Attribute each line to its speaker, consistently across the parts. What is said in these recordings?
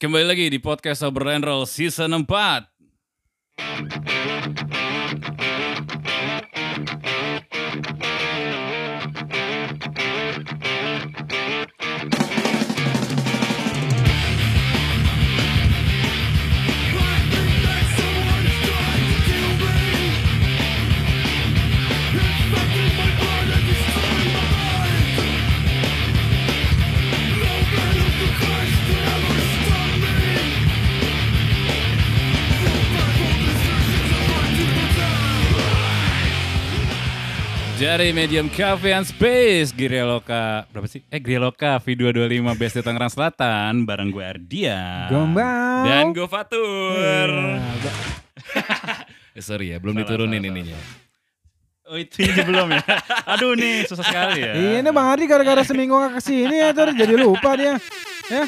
Speaker 1: Kembali lagi di podcast Sober Roll season 4. Dari Medium Cafe and Space, Gireloka, berapa sih? Eh Gireloka V225 Best di Tangerang Selatan, bareng gue Ardia.
Speaker 2: Gombal.
Speaker 1: Dan gue Fatur.
Speaker 2: Iya,
Speaker 3: Eh, sorry ya, belum
Speaker 1: Salah,
Speaker 3: diturunin
Speaker 1: salah,
Speaker 3: ininya.
Speaker 1: Oh itu ini belum ya? Aduh nih, susah sekali ya.
Speaker 2: Iya nih Bang Ardi gara-gara seminggu gak ke sini ya terus jadi lupa dia. Ya.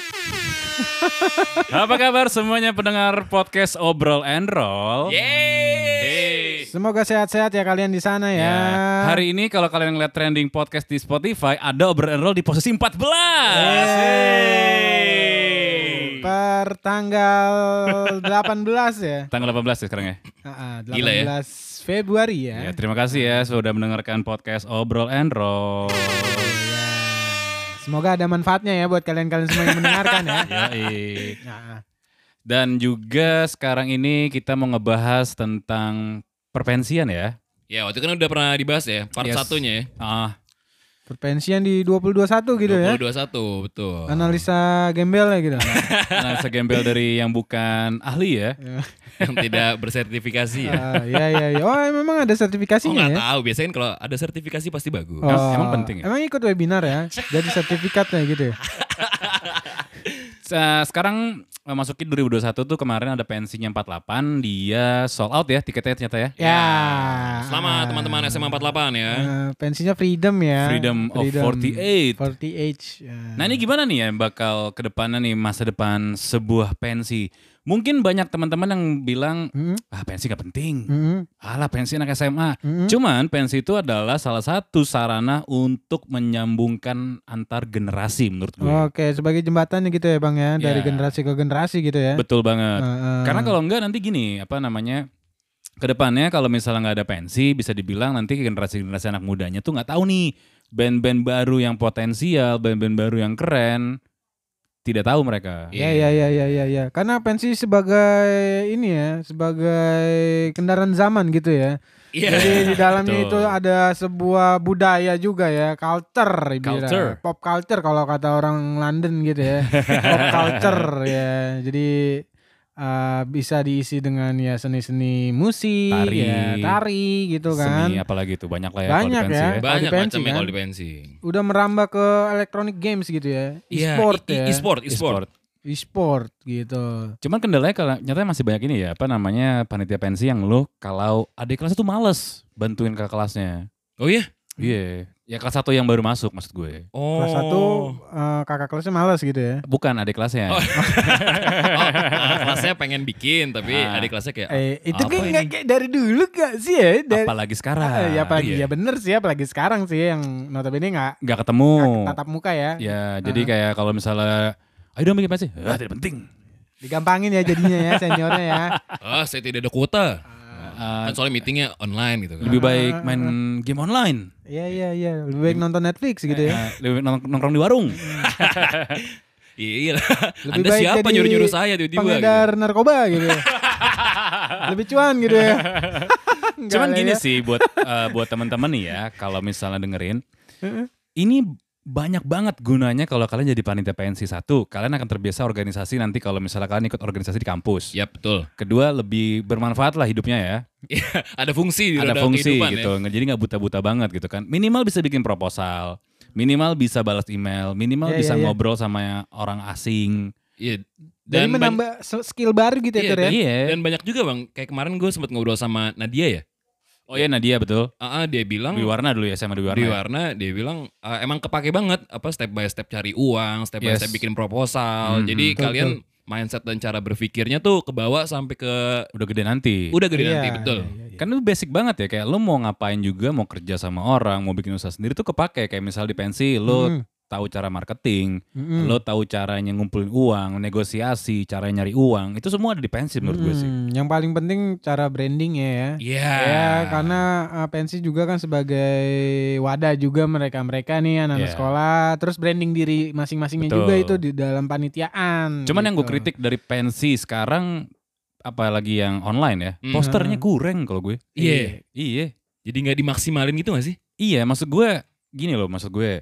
Speaker 1: Apa kabar semuanya pendengar podcast Obrol and Roll? Hey.
Speaker 2: Semoga sehat-sehat ya kalian di sana ya.
Speaker 1: Ya, hari ini kalau kalian ngeliat trending podcast di Spotify, ada Obrol and Roll di posisi 14. Hey.
Speaker 2: Per tanggal 18 ya.
Speaker 1: Tanggal 18 ya sekarang ya?
Speaker 2: Ah, ah, 18
Speaker 3: Gila ya.
Speaker 2: Februari ya.
Speaker 1: Ya, terima kasih ya sudah mendengarkan podcast Obrol and Roll.
Speaker 2: Semoga ada manfaatnya ya buat kalian-kalian semua yang mendengarkan ya.
Speaker 1: Yoi.
Speaker 2: Nah,
Speaker 1: Dan juga sekarang ini kita mau ngebahas tentang perpensian ya.
Speaker 3: Ya, waktu itu kan udah pernah dibahas ya, part
Speaker 1: Yes.
Speaker 3: satunya ya.
Speaker 1: Ah,
Speaker 2: perpensian di 2021 gitu ya.
Speaker 3: 2021, betul.
Speaker 2: Analisa gembel ya gitu.
Speaker 1: nah segembel dari yang bukan ahli ya.
Speaker 3: Yang tidak bersertifikasi ya.
Speaker 2: Ah, ya ya ya. Oh, memang ada
Speaker 3: Oh
Speaker 2: sertifikasinya
Speaker 3: nggak
Speaker 2: ya.
Speaker 3: tahu, biasanya kalau ada sertifikasi pasti bagus.
Speaker 2: Oh,
Speaker 1: Emang penting ya?
Speaker 2: Emang ikut webinar ya? Jadi sertifikatnya gitu ya?
Speaker 1: Sa- Sekarang eh, masukin 2021 tuh kemarin ada pensinya 48, dia sold out ya tiketnya ternyata ya.
Speaker 2: Ya.
Speaker 3: Selamat teman-teman SMA 48 ya.
Speaker 2: Eh, pensinya freedom ya.
Speaker 1: Freedom of 48.
Speaker 2: 48. ya.
Speaker 1: Nah ini gimana nih ya bakal ke depannya nih masa depan sebuah pensi. Mungkin banyak teman-teman yang bilang,
Speaker 2: Hmm,
Speaker 1: ah pensi gak penting.
Speaker 2: hmm,
Speaker 1: Alah pensi anak SMA.
Speaker 2: hmm.
Speaker 1: Cuman pensi itu adalah salah satu sarana untuk menyambungkan antar generasi menurut gue.
Speaker 2: Oke, sebagai jembatannya gitu ya Bang ya, dari
Speaker 1: Ya.
Speaker 2: generasi ke generasi gitu ya.
Speaker 1: Betul banget.
Speaker 2: Eh.
Speaker 1: Karena kalau enggak nanti gini, apa namanya? Ke depannya kalau misalnya nggak ada pensi, bisa dibilang nanti generasi-generasi anak mudanya tuh nggak tahu nih band-band baru yang potensial, band-band baru yang keren, tidak tahu mereka.
Speaker 2: Ya ya ya ya ya ya. Karena pensi sebagai ini ya, sebagai kendaraan zaman gitu ya.
Speaker 3: Iya.
Speaker 2: Jadi di dalamnya itu ada sebuah budaya juga ya, culture.
Speaker 1: Culture.
Speaker 2: pop culture kalau kata orang London gitu ya, pop culture ya. Jadi uh, bisa diisi dengan ya seni-seni musik,
Speaker 1: Tari.
Speaker 2: ya, tari gitu kan.
Speaker 1: Seni apalagi tuh banyak lah ya kalau di
Speaker 2: Banyak
Speaker 1: pensi
Speaker 2: ya.
Speaker 1: ya.
Speaker 2: Kalau di
Speaker 3: Banyak
Speaker 2: pensi
Speaker 3: macamnya
Speaker 2: kan.
Speaker 3: kalau di pensi.
Speaker 2: Udah merambah ke electronic games gitu ya,
Speaker 3: Iya,
Speaker 2: e-sport ya,
Speaker 3: e-sport, e-sport.
Speaker 2: e-sport gitu.
Speaker 1: Cuman kendalanya kalau nyatanya masih banyak ini ya, apa namanya panitia pensi yang lu kalau adik kelas tuh males bantuin ke kelasnya.
Speaker 3: Oh iya?
Speaker 1: Iya, ya kelas satu yang baru masuk maksud gue.
Speaker 3: Oh.
Speaker 2: Kelas satu uh, kakak kelasnya malas gitu ya.
Speaker 1: Bukan adik kelasnya.
Speaker 3: Oh. Oh, ah, kelasnya pengen bikin tapi
Speaker 1: Ah.
Speaker 3: adik kelasnya kayak
Speaker 2: Eh, itu
Speaker 3: apa
Speaker 2: kan nggak kayak dari dulu gak sih ya? Dari,
Speaker 1: Apalagi sekarang.
Speaker 2: Ah, ya apalagi
Speaker 3: iya.
Speaker 2: ya bener sih apalagi sekarang sih yang notabene nggak
Speaker 1: Nggak ketemu.
Speaker 2: nggak tatap muka ya.
Speaker 1: Ya, jadi kayak kalau misalnya ayo dong bikin pensi. Ah, tidak penting.
Speaker 2: Digampangin ya jadinya ya seniornya ya.
Speaker 3: Ah, saya tidak ada kuota.
Speaker 1: Ah,
Speaker 3: Kan soalnya meetingnya online gitu kan.
Speaker 1: lebih baik main game online.
Speaker 2: Iya iya iya, lebih baik nonton Netflix gitu ya.
Speaker 1: Ah, lebih baik nong- nongkrong di warung.
Speaker 3: Iya, iya Anda
Speaker 2: baik
Speaker 3: siapa nyuruh-nyuruh saya tiba-tiba gitu.
Speaker 2: Pengedar narkoba gitu. ya. lebih cuan gitu ya.
Speaker 1: Cuman gini
Speaker 2: ya.
Speaker 1: sih buat eh, buat teman-teman nih ya, kalau misalnya dengerin,
Speaker 2: Heeh.
Speaker 1: ini banyak banget gunanya kalau kalian jadi panitia pensi satu, kalian akan terbiasa organisasi nanti kalau misalnya kalian ikut organisasi di kampus.
Speaker 3: Ya betul.
Speaker 1: Kedua lebih bermanfaat lah hidupnya ya.
Speaker 3: Ada fungsi di
Speaker 1: ada
Speaker 3: dalam
Speaker 1: fungsi
Speaker 3: kehidupan
Speaker 1: gitu,
Speaker 3: ya.
Speaker 1: nggak jadi nggak buta-buta banget gitu kan. Minimal bisa bikin proposal, minimal bisa balas email, minimal
Speaker 2: Iya,
Speaker 1: bisa
Speaker 2: iya, iya.
Speaker 1: ngobrol sama orang asing.
Speaker 3: Iya.
Speaker 2: Jadi
Speaker 3: Dan ban-
Speaker 2: menambah skill baru gitu ya,
Speaker 3: iya,
Speaker 2: ya.
Speaker 3: dan,
Speaker 1: Iya.
Speaker 3: dan banyak juga bang. Kayak kemarin gue sempat ngobrol sama Nadia ya.
Speaker 1: Oh iya Nadia betul.
Speaker 3: Ah, ah, dia bilang
Speaker 1: Dwi Warna dulu ya sama Dwi Warna.
Speaker 3: di
Speaker 1: ya?
Speaker 3: warna dia bilang ah, emang kepake banget apa step by step cari uang, step by
Speaker 1: Yes.
Speaker 3: step bikin proposal.
Speaker 1: Mhm.
Speaker 3: Jadi
Speaker 2: Betul,
Speaker 3: kalian mindset dan cara berpikirnya tuh kebawa sampai ke
Speaker 1: Udah gede nanti.
Speaker 3: udah gede
Speaker 2: Iya,
Speaker 3: nanti betul.
Speaker 2: iya, iya.
Speaker 1: Kan itu basic banget ya kayak lu mau ngapain juga mau kerja sama orang, mau bikin usaha sendiri tuh kepake kayak misal di pensi lu
Speaker 2: Hmm.
Speaker 1: Tahu cara marketing,
Speaker 2: Mm-mm.
Speaker 1: lo tahu caranya ngumpulin uang, negosiasi, caranya nyari uang, itu semua ada di pensi menurut gue sih.
Speaker 2: Mm, Yang paling penting cara branding ya.
Speaker 3: Iya.
Speaker 2: Ya, karena uh, pensi juga kan sebagai wadah juga mereka-mereka nih anak-anak
Speaker 1: Iya.
Speaker 2: sekolah, terus branding diri masing-masingnya
Speaker 1: Betul.
Speaker 2: juga itu di dalam panitiaan.
Speaker 1: Cuman yang gue
Speaker 2: gitu.
Speaker 1: kritik dari pensi sekarang apalagi yang online ya,
Speaker 3: Hmm.
Speaker 1: posternya kurang kalau gue.
Speaker 3: Iya.
Speaker 1: Iya.
Speaker 3: Jadi nggak dimaksimalin gitu gak sih?
Speaker 1: Iya, maksud gue gini loh, maksud gue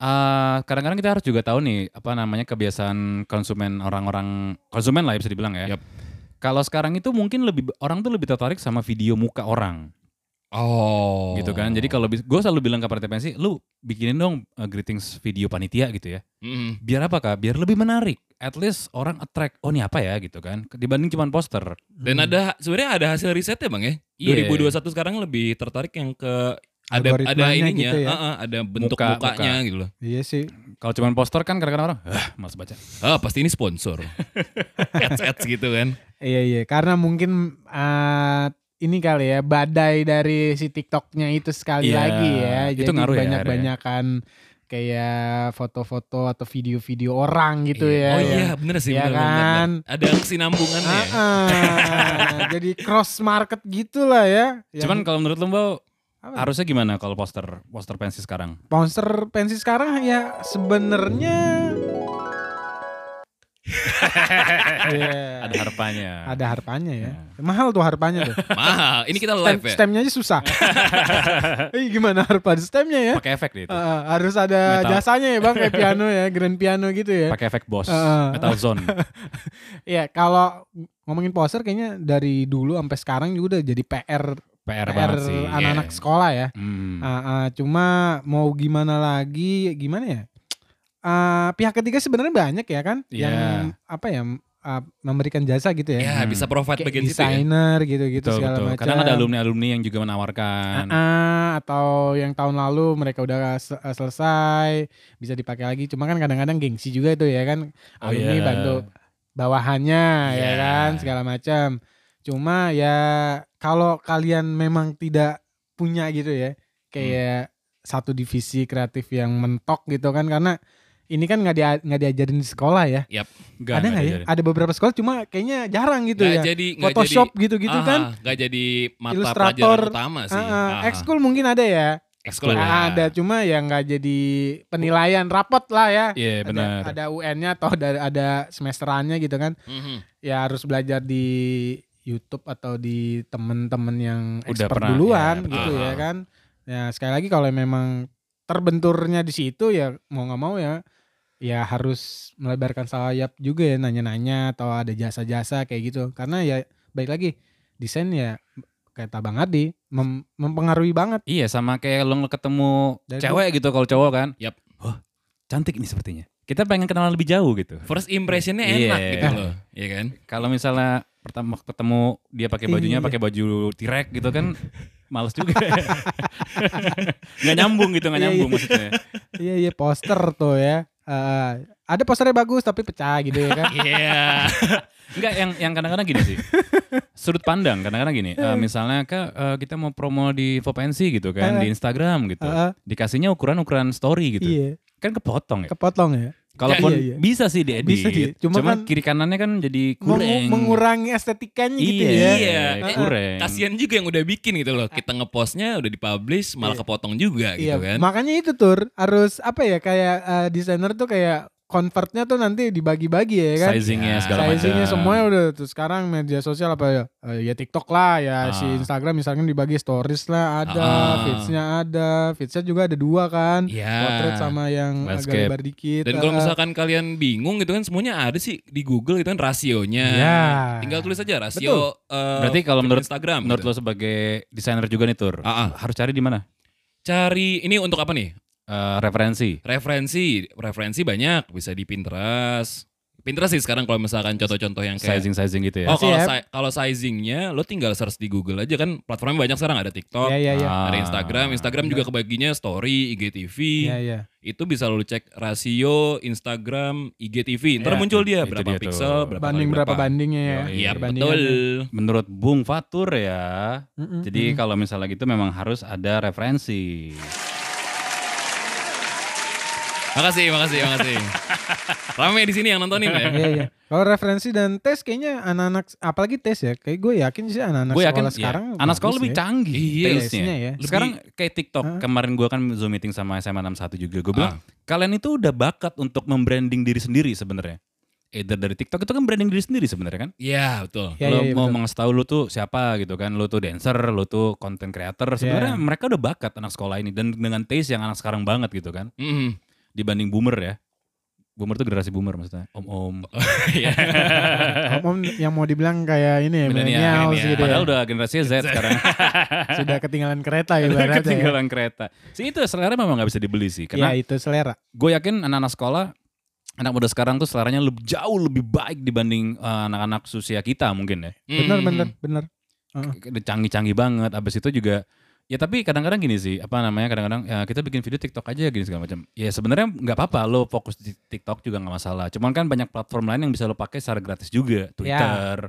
Speaker 1: eh kadang-kadang kita harus juga tahu nih apa namanya kebiasaan konsumen orang-orang konsumen lah ya bisa dibilang ya.
Speaker 3: Yap.
Speaker 1: Kalau sekarang itu mungkin lebih orang tuh lebih tertarik sama video muka orang
Speaker 3: Oh.
Speaker 1: gitu kan. Jadi kalau gue selalu bilang ke panitia pensi, lu bikinin dong uh, greetings video panitia gitu ya.
Speaker 3: Mm-mm.
Speaker 1: Biar apa kak? Biar lebih menarik. At least orang attract. Oh ini apa ya gitu kan. Dibanding cuman poster.
Speaker 3: Dan ada sebenarnya ada hasil risetnya bang ya.
Speaker 1: Iya.
Speaker 3: 2021 sekarang lebih tertarik yang ke ada ada ininya,
Speaker 2: gitu ya.
Speaker 3: Heeh, ada bentuk
Speaker 1: Muka-
Speaker 3: mukanya
Speaker 1: muka.
Speaker 3: gitu loh.
Speaker 2: Iya sih.
Speaker 1: Kalau cuman poster kan kadang-kadang orang, ah males baca.
Speaker 3: Ah pasti ini sponsor. ads ads gitu kan.
Speaker 2: Iya iya, karena mungkin uh, ini kali ya badai dari si TikToknya itu sekali
Speaker 1: Iya,
Speaker 2: lagi ya.
Speaker 1: itu
Speaker 2: Jadi
Speaker 1: ngaruh ya
Speaker 2: banyak-banyakan kayak foto-foto atau video-video orang gitu
Speaker 3: Iya.
Speaker 2: ya.
Speaker 3: Oh
Speaker 2: ya.
Speaker 3: iya bener sih.
Speaker 2: Iya
Speaker 3: bener, bener,
Speaker 2: kan?
Speaker 3: bener. Ada kesinambungannya. ya.
Speaker 2: Ah, ah. jadi cross market gitulah ya. Yang
Speaker 1: Cuman kalau menurut lo Mbak,
Speaker 2: Apa?
Speaker 1: harusnya gimana kalau poster poster pensi sekarang?
Speaker 2: monster pensi sekarang ya sebenarnya Iya.
Speaker 1: Ada harapannya.
Speaker 2: Ada harpanya ya. Mahal tuh harpanya tuh.
Speaker 3: Mahal. Ini kita
Speaker 2: Stem,
Speaker 3: live ya.
Speaker 2: stemnya aja susah. Eh, gimana harpa stemnya ya?
Speaker 1: Pakai efek deh itu.
Speaker 2: Uh, harus ada
Speaker 1: Metal.
Speaker 2: jasanya ya bang kayak piano ya grand piano gitu ya
Speaker 1: Pakai efek boss.
Speaker 2: Heeh.
Speaker 1: Metal zone.
Speaker 2: ya kalau ngomongin poster kayaknya dari dulu sampai sekarang juga udah jadi PR
Speaker 1: PR,
Speaker 2: PR
Speaker 1: banget sih.
Speaker 2: anak-anak
Speaker 3: Iya.
Speaker 2: sekolah ya
Speaker 1: Hmm.
Speaker 2: Uh, uh, cuma mau gimana lagi gimana ya Uh, pihak ketiga sebenarnya banyak ya kan
Speaker 1: Iya.
Speaker 2: yang apa ya uh, memberikan jasa gitu ya
Speaker 3: Ya
Speaker 1: Hmm.
Speaker 3: bisa provide
Speaker 2: kayak
Speaker 3: bagian ya.
Speaker 2: desainer gitu-gitu
Speaker 1: Betul,
Speaker 2: segala
Speaker 1: betul.
Speaker 2: macam
Speaker 1: Kadang ada alumni-alumni yang juga menawarkan.
Speaker 2: Ah, atau yang tahun lalu mereka udah se- eh, selesai bisa dipakai lagi cuma kan kadang-kadang gengsi juga itu ya kan
Speaker 1: Oh,
Speaker 2: alumni
Speaker 1: iya.
Speaker 2: bantu bawahannya ya
Speaker 3: Iya.
Speaker 2: kan segala macam cuma ya kalau kalian memang tidak punya gitu ya kayak satu divisi kreatif yang mentok gitu kan karena ini kan nggak dia nggak diajarin di sekolah ya.
Speaker 1: Nggak,
Speaker 2: ada
Speaker 1: nggak
Speaker 2: ya? ada beberapa sekolah cuma kayaknya jarang gitu
Speaker 3: Nggak
Speaker 2: ya.
Speaker 3: jadi
Speaker 2: Photoshop gitu-gitu
Speaker 3: ah,
Speaker 2: kan.
Speaker 3: nggak jadi mata
Speaker 2: Ilustrator,
Speaker 3: pelajaran utama sih.
Speaker 2: Ah, ah,
Speaker 3: Ah,
Speaker 2: ekskul mungkin ada ya.
Speaker 3: Ekskul
Speaker 2: Nah, ada cuma ya nggak jadi penilaian rapot lah ya.
Speaker 1: Iya
Speaker 2: Ada,
Speaker 1: benar.
Speaker 2: ada UN-nya atau ada ada semesterannya gitu kan.
Speaker 3: Mhm.
Speaker 2: Ya harus belajar di YouTube atau di temen-temen yang
Speaker 1: Udah
Speaker 2: expert
Speaker 1: pernah,
Speaker 2: duluan
Speaker 1: ya,
Speaker 2: gitu
Speaker 3: betul.
Speaker 2: ya kan. Ya sekali lagi kalau memang terbenturnya di situ ya mau nggak mau ya ya harus melebarkan sayap juga ya nanya-nanya atau ada jasa-jasa kayak gitu karena ya baik lagi desain ya kayak Bang Adi mem- mempengaruhi banget
Speaker 1: Iya sama kayak lo ketemu
Speaker 2: Dari
Speaker 1: cewek gitu kalau cowok kan.
Speaker 3: Yap.
Speaker 1: Oh cantik nih sepertinya. Kita pengen kenal lebih jauh gitu.
Speaker 3: First impressionnya
Speaker 1: Iya.
Speaker 3: enak gitu loh, Iya kan?
Speaker 1: Kalau misalnya pertama ketemu dia pakai bajunya
Speaker 2: Iya.
Speaker 1: pakai baju tirek gitu kan males juga. nggak nyambung gitu nggak
Speaker 2: Iya,
Speaker 1: nyambung
Speaker 2: iya.
Speaker 1: maksudnya.
Speaker 2: Iya iya poster tuh ya. Eh, ada posternya bagus tapi pecah gitu ya kan.
Speaker 3: Iya.
Speaker 1: Enggak yang yang kadang-kadang gini sih. Sudut pandang kadang-kadang gini. eh, misalnya Kak eh, kita mau promo di Vopensi gitu kan di Instagram gitu.
Speaker 2: Heeh,
Speaker 1: Dikasihnya ukuran-ukuran story gitu.
Speaker 2: iya,
Speaker 1: Kan kepotong ya.
Speaker 2: kepotong ya.
Speaker 1: Kalaupun
Speaker 2: iya, iya.
Speaker 1: bisa sih diedit.
Speaker 2: Bisa di- cuma
Speaker 1: Cuma
Speaker 2: kan
Speaker 1: kiri kanannya kan jadi kurang.
Speaker 2: mengurangi estetikanya gitu
Speaker 1: iya,
Speaker 2: ya.
Speaker 3: Iya.
Speaker 1: iya, kurang.
Speaker 3: Kasihan juga yang udah bikin gitu loh. Kita ngepostnya udah dipublish malah
Speaker 2: Iya.
Speaker 3: kepotong juga
Speaker 2: Iya,
Speaker 3: gitu kan.
Speaker 2: makanya itu tur harus apa ya kayak eh, desainer tuh kayak convertnya tuh nanti dibagi-bagi ya kan.
Speaker 1: Sizingnya
Speaker 3: Ya,
Speaker 1: segala macam.
Speaker 2: Sizingnya semuanya udah tuh sekarang media sosial apa ya? Eh, ya TikTok lah ya
Speaker 1: Ah.
Speaker 2: si Instagram misalkan dibagi stories lah ada,
Speaker 3: Ah.
Speaker 2: feedsnya ada, feedsnya juga ada dua kan.
Speaker 3: Iya.
Speaker 2: Potret sama yang agak lebar dikit.
Speaker 3: Dan kalau
Speaker 2: eh,
Speaker 3: misalkan kalian bingung gitu kan semuanya ada sih di Google gitu kan rasionya.
Speaker 2: Iya.
Speaker 3: Tinggal tulis aja rasio eh,
Speaker 1: Berarti kalau menurut
Speaker 3: Instagram.
Speaker 1: menurut
Speaker 3: gitu.
Speaker 1: lo sebagai desainer juga nih tur,
Speaker 3: Ah, ah.
Speaker 1: harus cari di mana?
Speaker 3: cari ini untuk apa nih?
Speaker 1: Eh, referensi.
Speaker 3: Referensi, referensi banyak bisa di Pinterest. Pinterest sih sekarang kalau misalkan contoh-contoh yang kayak
Speaker 1: Sizing sizing gitu ya.
Speaker 3: Oh, kalau
Speaker 2: Siap.
Speaker 3: si- kalau sizingnya lo tinggal search di Google aja kan platformnya banyak sekarang ada TikTok,
Speaker 2: Iya iya iya.
Speaker 1: Ah.
Speaker 3: ada Instagram, Instagram juga kebaginya story, IGTV.
Speaker 2: Iya iya.
Speaker 3: Itu bisa lo cek rasio Instagram, IGTV. Ntar muncul dia berapa
Speaker 1: dia tuh.
Speaker 3: pixel, berapa
Speaker 2: Banding
Speaker 3: kali
Speaker 2: berapa bandingnya ya.
Speaker 3: Iya, betul.
Speaker 1: Menurut Bung Fatur ya. Jadi
Speaker 2: mm.
Speaker 1: kalau misalnya gitu memang harus ada referensi.
Speaker 3: Makasih, makasih, makasih. Rame di sini yang nontonin ya.
Speaker 2: Iya iya. Kalau referensi dan tes kayaknya anak-anak apalagi tes ya. Kayak gue yakin sih anak-anak
Speaker 1: Gue yakin
Speaker 2: sekolah
Speaker 1: ya,
Speaker 2: sekarang
Speaker 1: anak sekolah lebih
Speaker 2: ya.
Speaker 1: canggih
Speaker 3: Iya,
Speaker 1: taste-nya.
Speaker 2: Taste-nya ya.
Speaker 1: Sekarang kayak TikTok.
Speaker 2: Hah?
Speaker 1: Kemarin gue kan Zoom meeting sama SMA 61 juga. Gue bilang,
Speaker 3: Ah.
Speaker 1: kalian itu udah bakat untuk membranding diri sendiri sebenarnya. Either dari TikTok itu kan branding diri sendiri sebenarnya kan.
Speaker 3: Iya, betul.
Speaker 2: Ya,
Speaker 1: lo
Speaker 2: ya, ya,
Speaker 1: mau
Speaker 2: betul.
Speaker 1: mengasih tahu lu tuh siapa gitu kan. Lu tuh dancer, lu tuh content creator. Sebenarnya
Speaker 2: Ya.
Speaker 1: mereka udah bakat anak sekolah ini. Dan dengan taste yang anak sekarang banget gitu kan.
Speaker 3: Mhm.
Speaker 1: Dibanding boomer ya. Boomer tuh generasi boomer maksudnya. Om-om.
Speaker 3: Iya.
Speaker 2: Om-om yang mau dibilang kayak ini ya,
Speaker 1: Milenial,
Speaker 2: gitu ya.
Speaker 1: Padahal udah generasi Z sekarang.
Speaker 2: Sudah ketinggalan kereta ya ibaratnya. ya.
Speaker 1: Ketinggalan kereta. Sih itu selera memang gak bisa dibeli sih.
Speaker 2: Ya
Speaker 1: Karena
Speaker 2: itu selera.
Speaker 1: gue yakin anak-anak sekolah anak muda sekarang tuh seleranya lebih jauh lebih baik dibanding eh, anak-anak usia kita mungkin ya.
Speaker 2: Bener
Speaker 3: Mhm.
Speaker 2: bener bener.
Speaker 1: Udah Canggih-canggih banget. Abis itu juga ya tapi kadang-kadang gini sih apa namanya kadang-kadang ya kita bikin video TikTok aja gini segala macam. Ya sebenarnya nggak apa-apa lo fokus di TikTok juga nggak masalah. Cuman kan banyak platform lain yang bisa lo pakai secara gratis juga. Twitter,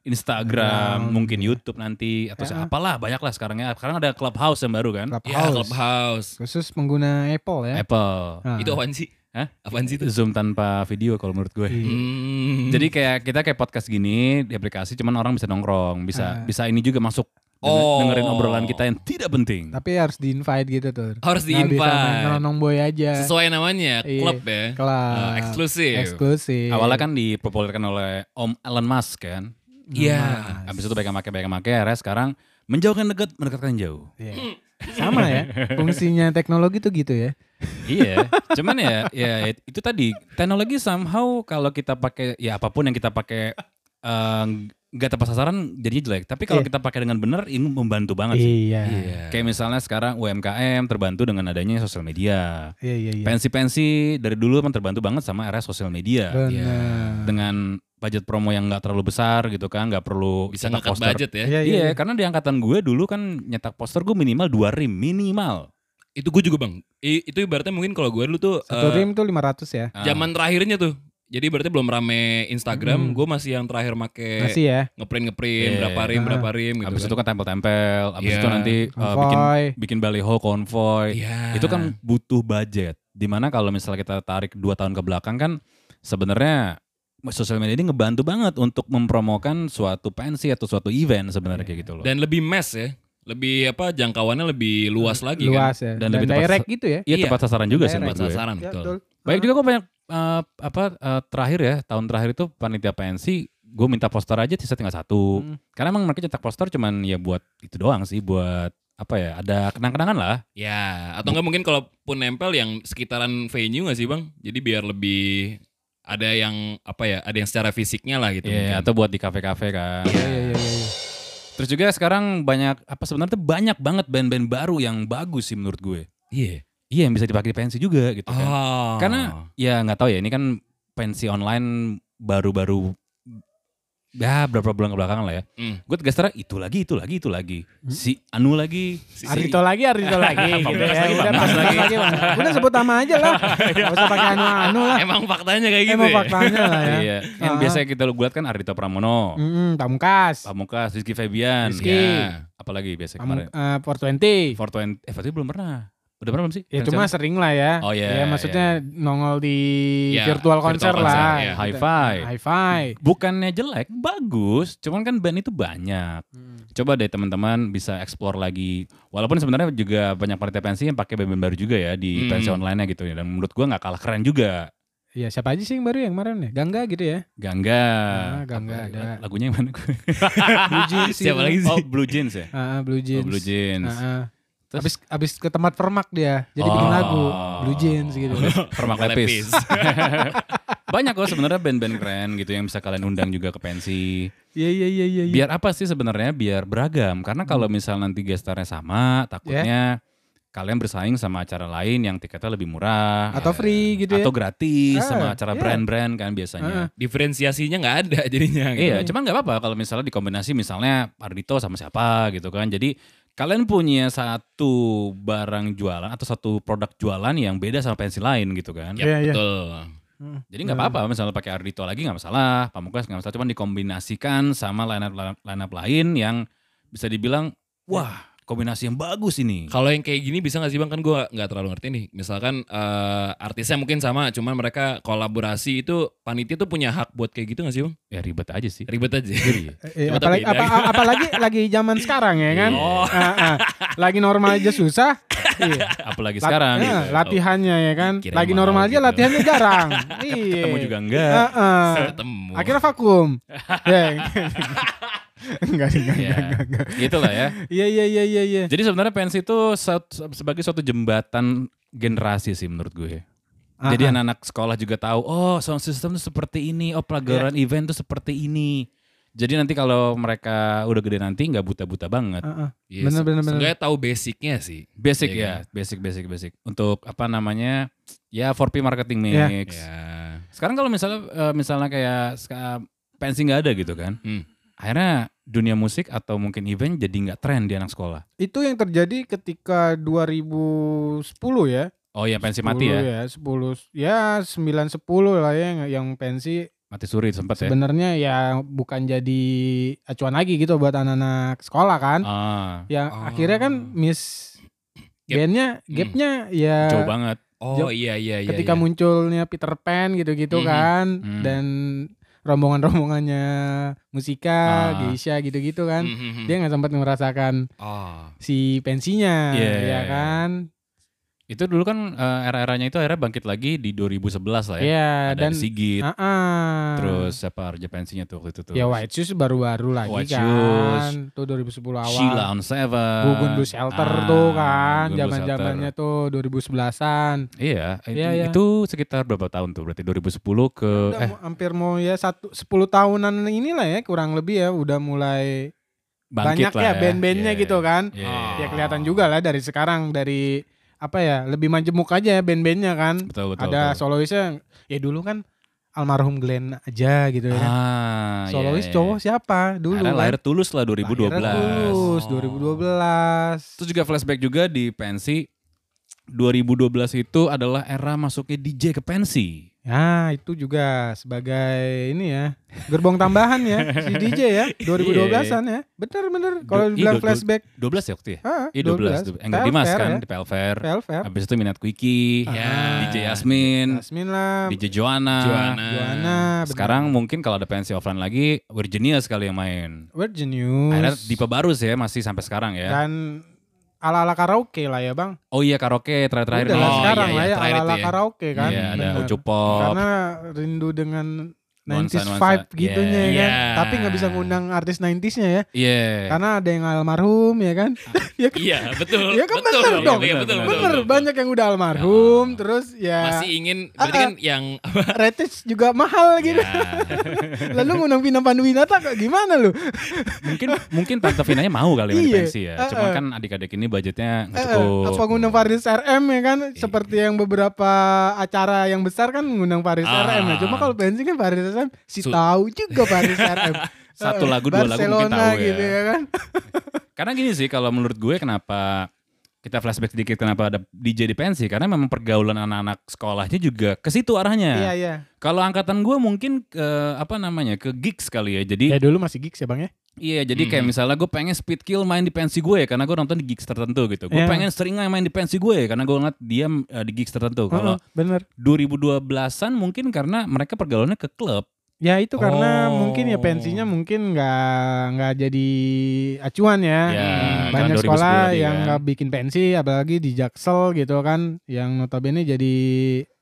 Speaker 1: Instagram,
Speaker 2: Instagram.
Speaker 1: mungkin YouTube nanti atau
Speaker 2: Ya.
Speaker 1: apalah banyak lah sekarang ya. Sekarang ada Clubhouse yang baru kan.
Speaker 3: Ya,
Speaker 2: Clubhouse.
Speaker 3: Clubhouse.
Speaker 2: Khusus pengguna Apple ya.
Speaker 1: Apple.
Speaker 2: Nah.
Speaker 3: Itu apaan sih?
Speaker 1: Hah?
Speaker 3: Apaan sih itu?
Speaker 1: Zoom tanpa video kalau menurut gue.
Speaker 2: Iya.
Speaker 3: Hmm.
Speaker 1: Jadi kayak kita kayak podcast gini di aplikasi cuman orang bisa nongkrong, bisa
Speaker 2: Ah.
Speaker 1: bisa ini juga masuk
Speaker 3: Oh.
Speaker 1: dengerin obrolan kita yang tidak penting.
Speaker 2: Tapi harus di invite gitu tuh.
Speaker 3: harus
Speaker 2: bisa main
Speaker 3: di-invite.
Speaker 2: ngelonong boy aja.
Speaker 3: Sesuai namanya,
Speaker 2: Iya.
Speaker 3: klub ya.
Speaker 2: Kelas.
Speaker 3: Ah, eksklusif.
Speaker 2: Eksklusif.
Speaker 1: Awalnya kan dipopulerkan oleh Om Elon Musk kan.
Speaker 3: Iya.
Speaker 2: Mas.
Speaker 1: Habis itu banyak make banyak make akhirnya sekarang menjauhkan dekat, mendekatkan jauh.
Speaker 2: Iya. Sama ya. Fungsinya teknologi tuh gitu ya.
Speaker 1: iya, cuman ya ya itu tadi teknologi somehow kalau kita pakai ya apa pun yang kita pakai eh, nggak tepat sasaran jadinya jelek. Tapi kalau
Speaker 2: Iya.
Speaker 1: kita pakai dengan benar ini membantu banget sih.
Speaker 2: Iya.
Speaker 3: Iya.
Speaker 1: Kayak misalnya sekarang UMKM terbantu dengan adanya sosial media.
Speaker 2: Iya iya iya.
Speaker 1: Pensi-pensi dari dulu kan terbantu banget sama era sosial media.
Speaker 2: Benar.
Speaker 1: Dengan budget promo yang nggak terlalu besar gitu kan, nggak perlu
Speaker 3: Bisa
Speaker 1: cetak
Speaker 3: ngekat
Speaker 1: poster.
Speaker 3: budget ya.
Speaker 2: Iya
Speaker 1: Iya, karena di angkatan gue dulu kan nyetak poster gue minimal dua rim, minimal.
Speaker 3: Itu gue juga bang. I- itu ibaratnya mungkin kalau gue dulu tuh
Speaker 2: Satu
Speaker 3: eh,
Speaker 2: rim tuh 500 ya.
Speaker 3: Zaman terakhirnya tuh. Jadi berarti belum rame Instagram,
Speaker 2: Hmm.
Speaker 3: gue masih yang terakhir make
Speaker 2: Masih ya.
Speaker 3: ngeprint ngeprint
Speaker 1: Iya.
Speaker 3: berapa rim
Speaker 2: Ah.
Speaker 3: berapa rim gitu.
Speaker 1: Abis
Speaker 3: kan.
Speaker 1: itu kan tempel-tempel, abis
Speaker 3: Iya.
Speaker 1: itu nanti uh, bikin bikin baliho konvoy.
Speaker 3: Iya.
Speaker 1: Itu kan butuh budget. Di mana kalau misalnya kita tarik dua tahun ke belakang kan sebenarnya sosial media ini ngebantu banget untuk mempromokan suatu pensi atau suatu event sebenarnya kayak gitu loh.
Speaker 3: dan lebih mass ya. Lebih apa jangkauannya lebih luas lagi kan.
Speaker 2: Luas ya.
Speaker 1: Dan
Speaker 2: Dan,
Speaker 1: lebih tepat
Speaker 2: direct
Speaker 1: sa-
Speaker 2: gitu ya.
Speaker 1: Iya
Speaker 3: Iya.
Speaker 1: tepat sasaran juga sih menurut
Speaker 3: Tempat
Speaker 1: gue.
Speaker 3: sasaran
Speaker 2: Ya,
Speaker 3: betul.
Speaker 2: betul.
Speaker 1: Banyak juga gue banyak uh, apa uh, terakhir ya tahun terakhir itu panitia pensi gue minta poster aja sisa tinggal satu.
Speaker 2: Hmm.
Speaker 1: Karena emang mereka cetak poster cuman ya buat itu doang sih buat apa ya ada kenang-kenangan lah.
Speaker 3: Ya, atau enggak mungkin kalaupun nempel yang sekitaran venue gak sih bang? Jadi biar lebih ada yang apa ya, ada yang secara fisiknya lah gitu.
Speaker 1: Iya
Speaker 3: mungkin.
Speaker 1: atau buat di kafe-kafe kan.
Speaker 2: Iya iya iya. iya.
Speaker 1: Terus juga sekarang banyak apa sebenarnya tuh banyak banget band-band baru yang bagus sih menurut gue.
Speaker 3: Iya.
Speaker 1: Iya yang bisa dipakai di pensi juga gitu kan.
Speaker 3: Oh.
Speaker 1: Karena ya nggak tahu ya ini kan pensi online baru-baru ya berapa bulan kebelakangan lah ya.
Speaker 3: Hmm.
Speaker 1: Gue tegas terang itu lagi itu lagi itu lagi
Speaker 2: Hmm?
Speaker 1: si Anu lagi si,
Speaker 2: Ardito lagi, Ardito lagi gitu ya.
Speaker 1: lagi,
Speaker 2: Udah
Speaker 1: lagi.
Speaker 2: lagi. Udah sebut nama aja lah. Gak usah pakai anu-anu lah.
Speaker 3: Emang faktanya kayak gitu
Speaker 2: Emang
Speaker 3: ya?
Speaker 2: faktanya lah ya.
Speaker 1: Iya, yang
Speaker 2: Ah.
Speaker 1: biasa kita lihat kan Ardito Pramono,
Speaker 2: Mm, Pamungkas.
Speaker 1: Pamungkas, Rizky Febian,
Speaker 2: Rizky.
Speaker 1: ya. apalagi biasa kemarin.
Speaker 2: eh, 420.
Speaker 1: Fortune, eh Fortune belum pernah. Udah pernah belum sih?
Speaker 2: Ya cuma sering lah ya.
Speaker 1: Oh, iya,
Speaker 2: Ya maksudnya nongol di
Speaker 3: Ya,
Speaker 2: virtual
Speaker 3: konser
Speaker 2: lah.
Speaker 3: ya.
Speaker 1: Hi-fi.
Speaker 2: Hi-fi.
Speaker 1: Bukannya jelek, bagus. Cuman kan band itu banyak.
Speaker 2: Hmm.
Speaker 1: Coba deh teman-teman bisa explore lagi. Walaupun sebenarnya juga banyak panitia pensi yang pakai band-band baru juga ya di
Speaker 3: Hmm.
Speaker 1: pensi online-nya gitu ya. Dan menurut gua nggak kalah keren juga.
Speaker 2: Ya siapa aja sih yang baru yang kemarin ya? Gangga gitu ya.
Speaker 1: Gangga.
Speaker 2: Ah, Gangga
Speaker 1: Apa-
Speaker 2: ada.
Speaker 1: Lagunya yang mana?
Speaker 2: Blue Jeans
Speaker 3: Siapa
Speaker 2: gitu.
Speaker 3: lagi sih?
Speaker 1: oh, Blue Jeans ya?
Speaker 2: Ah, ah, Blue
Speaker 1: Oh,
Speaker 2: Jeans.
Speaker 1: Blue Jeans.
Speaker 2: Ah, ah.
Speaker 1: Terus-
Speaker 2: Abis, abis ke tempat permak dia, jadi bikin
Speaker 1: Oh.
Speaker 2: lagu Blue Jeans gitu.
Speaker 1: Permak Lepis. Banyak kok sebenarnya band-band keren gitu yang bisa kalian undang juga ke pensi.
Speaker 2: Iya iya iya iya. iya.
Speaker 1: Biar apa sih sebenarnya? Biar beragam. Karena kalau misal nanti gestarnya sama, takutnya kalian bersaing sama acara lain yang tiketnya lebih murah.
Speaker 2: Atau free gitu ya.
Speaker 1: Atau gratis
Speaker 2: Ah,
Speaker 1: sama acara
Speaker 2: iya.
Speaker 1: brand-brand kan biasanya.
Speaker 3: Diferensiasinya nggak ada jadinya. gitu.
Speaker 1: Iya, cuman nggak apa-apa kalau misalnya dikombinasi misalnya Ardito sama siapa gitu kan. Jadi kalian punya satu barang jualan atau satu produk jualan yang beda sama pensi lain gitu kan.
Speaker 2: Iya, iya.
Speaker 3: betul.
Speaker 2: Hmm.
Speaker 1: Jadi nggak apa-apa misalnya pakai Ardito lagi nggak masalah, Pamungkas nggak masalah, cuman dikombinasikan sama line up line up lain yang bisa dibilang wah kombinasi yang bagus ini.
Speaker 3: Kalau yang kayak gini bisa gak sih bang? Kan gue nggak terlalu ngerti nih. Misalkan eh, artisnya mungkin sama, cuman mereka kolaborasi itu panitia tuh punya hak buat kayak gitu gak sih bang?
Speaker 1: Ya ribet aja sih.
Speaker 3: Ribet aja.
Speaker 1: Iya.
Speaker 3: Coba
Speaker 2: apalagi, apa, apalagi lagi zaman sekarang ya kan.
Speaker 3: Oh.
Speaker 2: Ah, ah. Lagi normal aja susah. Iya.
Speaker 1: Apalagi
Speaker 2: Lat-
Speaker 1: sekarang.
Speaker 2: ya,
Speaker 1: gitu.
Speaker 2: latihannya ya kan.
Speaker 3: Kirain
Speaker 2: Lagi normal aja
Speaker 3: gitu.
Speaker 2: latihannya jarang. iya.
Speaker 1: Ketemu juga enggak.
Speaker 2: Ah, ah.
Speaker 3: Ketemu.
Speaker 2: Akhirnya vakum. ya. Enggak, sih, enggak,
Speaker 1: Ya,
Speaker 2: enggak, enggak, enggak.
Speaker 1: gitu lah ya.
Speaker 2: Iya, iya, iya, iya, iya.
Speaker 1: Jadi sebenarnya pensi itu sebagai suatu jembatan generasi sih menurut gue.
Speaker 2: Ah,
Speaker 1: Jadi anak-anak sekolah juga tahu, oh sound system tuh seperti ini, oh pelajaran
Speaker 2: Iya.
Speaker 1: event tuh seperti ini. Jadi nanti kalau mereka udah gede nanti nggak buta-buta banget.
Speaker 2: Bener,
Speaker 3: se-
Speaker 2: bener, bener.
Speaker 3: seenggaknya tahu basicnya sih.
Speaker 1: Basic
Speaker 3: Iya
Speaker 1: ya, basic basic basic. Untuk apa namanya? Ya 4P marketing
Speaker 2: Iya.
Speaker 1: mix.
Speaker 3: Ya.
Speaker 1: Sekarang kalau misalnya eh, misalnya kayak pensi nggak ada gitu kan.
Speaker 3: Hmm.
Speaker 1: Akhirnya dunia musik atau mungkin event jadi nggak tren di anak sekolah.
Speaker 2: Itu yang terjadi ketika 2010 ya.
Speaker 1: Oh ya pensi mati ya.
Speaker 2: 10 10 ya 9 10 lah ya yang, yang pensi
Speaker 1: Mati suri sempat ya.
Speaker 2: sebenarnya ya bukan jadi acuan lagi gitu buat anak-anak sekolah kan.
Speaker 1: Ah,
Speaker 2: Ya
Speaker 3: Oh.
Speaker 2: akhirnya kan miss
Speaker 3: Gap.
Speaker 2: bandnya gapnya ya
Speaker 1: jauh banget.
Speaker 3: Oh
Speaker 2: Jauh-
Speaker 3: iya iya iya.
Speaker 2: ketika
Speaker 3: iya.
Speaker 2: munculnya Peter Pan gitu-gitu
Speaker 3: Mhm.
Speaker 2: kan
Speaker 1: Hmm.
Speaker 2: dan rombongan-rombongannya musika,
Speaker 1: Ah.
Speaker 2: geisha gitu-gitu kan.
Speaker 3: Hmm, hmm, hmm.
Speaker 2: Dia nggak sempat merasakan
Speaker 3: Oh.
Speaker 2: si pensinya
Speaker 1: Iya,
Speaker 2: ya
Speaker 1: iya,
Speaker 2: kan.
Speaker 1: Itu dulu kan eh, era-eranya itu akhirnya bangkit lagi di 2011 lah ya.
Speaker 2: Iya
Speaker 1: Ada
Speaker 2: dan
Speaker 1: Sigit,
Speaker 2: Ah, ah.
Speaker 1: terus siapa Raja Pensinya tuh waktu itu tuh.
Speaker 2: Ya White Shoes baru-baru lagi
Speaker 1: White
Speaker 2: kan.
Speaker 1: Shoes.
Speaker 2: Tuh 2010 awal.
Speaker 1: Sheila on Seven.
Speaker 2: Gugun Blue Shelter
Speaker 1: Ah,
Speaker 2: tuh kan. Zaman-zamannya tuh 2011-an.
Speaker 1: Shelter. Iya, itu,
Speaker 2: Iya, iya.
Speaker 1: itu sekitar berapa tahun tuh? Berarti 2010 ke
Speaker 2: Udah
Speaker 1: eh
Speaker 2: hampir mau ya satu 10 tahunan inilah ya kurang lebih ya udah mulai
Speaker 1: bangkit
Speaker 2: banyak
Speaker 1: lah
Speaker 2: ya band-bandnya
Speaker 1: Iya.
Speaker 2: gitu kan.
Speaker 1: Iya.
Speaker 3: Ah.
Speaker 2: Ya kelihatan juga lah dari sekarang dari apa ya lebih majemuk aja ya band-bandnya kan.
Speaker 1: Betul betul.
Speaker 2: Ada
Speaker 1: betul.
Speaker 2: soloisnya ya dulu kan almarhum Glenn aja gitu ya.
Speaker 1: Ah, iya,
Speaker 2: Solois
Speaker 1: iya.
Speaker 2: cowok siapa dulu kan.
Speaker 1: lahir tulus lah 2012.
Speaker 2: Lahirnya Tulus,
Speaker 3: Oh.
Speaker 2: 2012.
Speaker 1: Terus juga flashback juga di pensi 2012 itu adalah era masuknya DJ ke pensi.
Speaker 2: Ya itu juga sebagai ini ya gerbong tambahan ya si DJ ya 2012an ya bener bener kalau
Speaker 1: Do-
Speaker 2: bilang
Speaker 1: iya,
Speaker 2: flashback
Speaker 1: 12 ya waktu ya?
Speaker 2: ah,
Speaker 1: Iya 12. 12. Enggak Dimas kan
Speaker 2: ya.
Speaker 1: di Pelver.
Speaker 2: Velver
Speaker 1: Habis itu Minat Quickie,
Speaker 3: Ya.
Speaker 1: DJ Yasmin,
Speaker 2: Jasmine lah
Speaker 1: DJ Joanna.
Speaker 3: Joanna.
Speaker 2: Joanna.
Speaker 1: Sekarang mungkin kalau ada pensi offline lagi, Virginia sekali yang main.
Speaker 2: Virgin News
Speaker 1: Akhirnya Dipa Barus ya masih sampai sekarang ya.
Speaker 2: dan ala ala karaoke lah ya bang
Speaker 1: Oh iya karaoke terakhir-terakhir
Speaker 2: udah.
Speaker 3: Oh,
Speaker 2: sekarang
Speaker 3: iya,
Speaker 2: lah ya
Speaker 3: terakhir
Speaker 2: ala ala
Speaker 3: itu ya.
Speaker 2: karaoke kan
Speaker 1: Iya, ada
Speaker 2: Bener.
Speaker 1: Ucu Pop.
Speaker 2: karena rindu dengan 90s
Speaker 1: Nuansa-nuansa.
Speaker 2: vibe gitunya
Speaker 1: Iya.
Speaker 2: ya kan
Speaker 3: Iya.
Speaker 2: tapi nggak bisa ngundang artis 90s-nya ya
Speaker 1: Iya.
Speaker 2: karena ada yang almarhum ya kan ya kan
Speaker 3: Iya betul.
Speaker 2: Ya kan
Speaker 3: betul,
Speaker 2: bener dong.
Speaker 3: Iya, betul, betul,
Speaker 2: Bener,
Speaker 3: betul.
Speaker 2: banyak yang udah almarhum,
Speaker 3: Ya.
Speaker 2: terus ya
Speaker 3: Masih ingin berarti
Speaker 2: Ah,
Speaker 3: kan yang
Speaker 2: rates juga mahal gitu.
Speaker 3: Ya.
Speaker 2: Lalu ngundang Vina Panduwinata kok gimana lu?
Speaker 1: mungkin mungkin Tante Vinanya mau kali
Speaker 2: Iya.
Speaker 1: pensi ya.
Speaker 2: Eh,
Speaker 1: Cuman
Speaker 2: eh.
Speaker 1: kan adik-adik ini budgetnya nggak cukup.
Speaker 2: apa ngundang Faris RM ya kan? Seperti yang beberapa acara yang besar kan ngundang Faris
Speaker 3: Ah.
Speaker 2: RM ya. Cuma kalau pensi kan Faris RM si
Speaker 3: Su-
Speaker 2: tahu juga Faris RM.
Speaker 1: Satu lagu, dua lagu mungkin
Speaker 2: Barcelona
Speaker 1: tahu ya.
Speaker 2: gitu ya kan.
Speaker 1: Karena gini sih kalau menurut gue kenapa kita flashback sedikit kenapa ada DJ di pensi karena memang pergaulan anak-anak sekolahnya juga ke situ arahnya.
Speaker 2: Iya iya.
Speaker 1: Kalau angkatan gue mungkin ke apa namanya ke gigs kali ya. Jadi
Speaker 2: Ya dulu masih gigs ya Bang ya?
Speaker 1: iya jadi kayak misalnya gue pengen speed kill main di pensi gue karena gue nonton di gigs tertentu gitu. Gue
Speaker 2: Iya.
Speaker 1: pengen seringai main di pensi gue karena gue ngeliat dia eh, di gigs tertentu. Kalau
Speaker 2: Heeh, bener.
Speaker 1: 2012-an mungkin karena mereka pergaulannya ke klub.
Speaker 2: Ya itu karena
Speaker 3: Oh.
Speaker 2: mungkin ya pensinya mungkin nggak nggak jadi acuan ya.
Speaker 1: Ya,
Speaker 2: Hmm, Banyak
Speaker 1: 2010
Speaker 2: sekolah yang
Speaker 1: kan.
Speaker 2: nggak bikin pensi, apalagi di Jaksel gitu kan, yang notabene jadi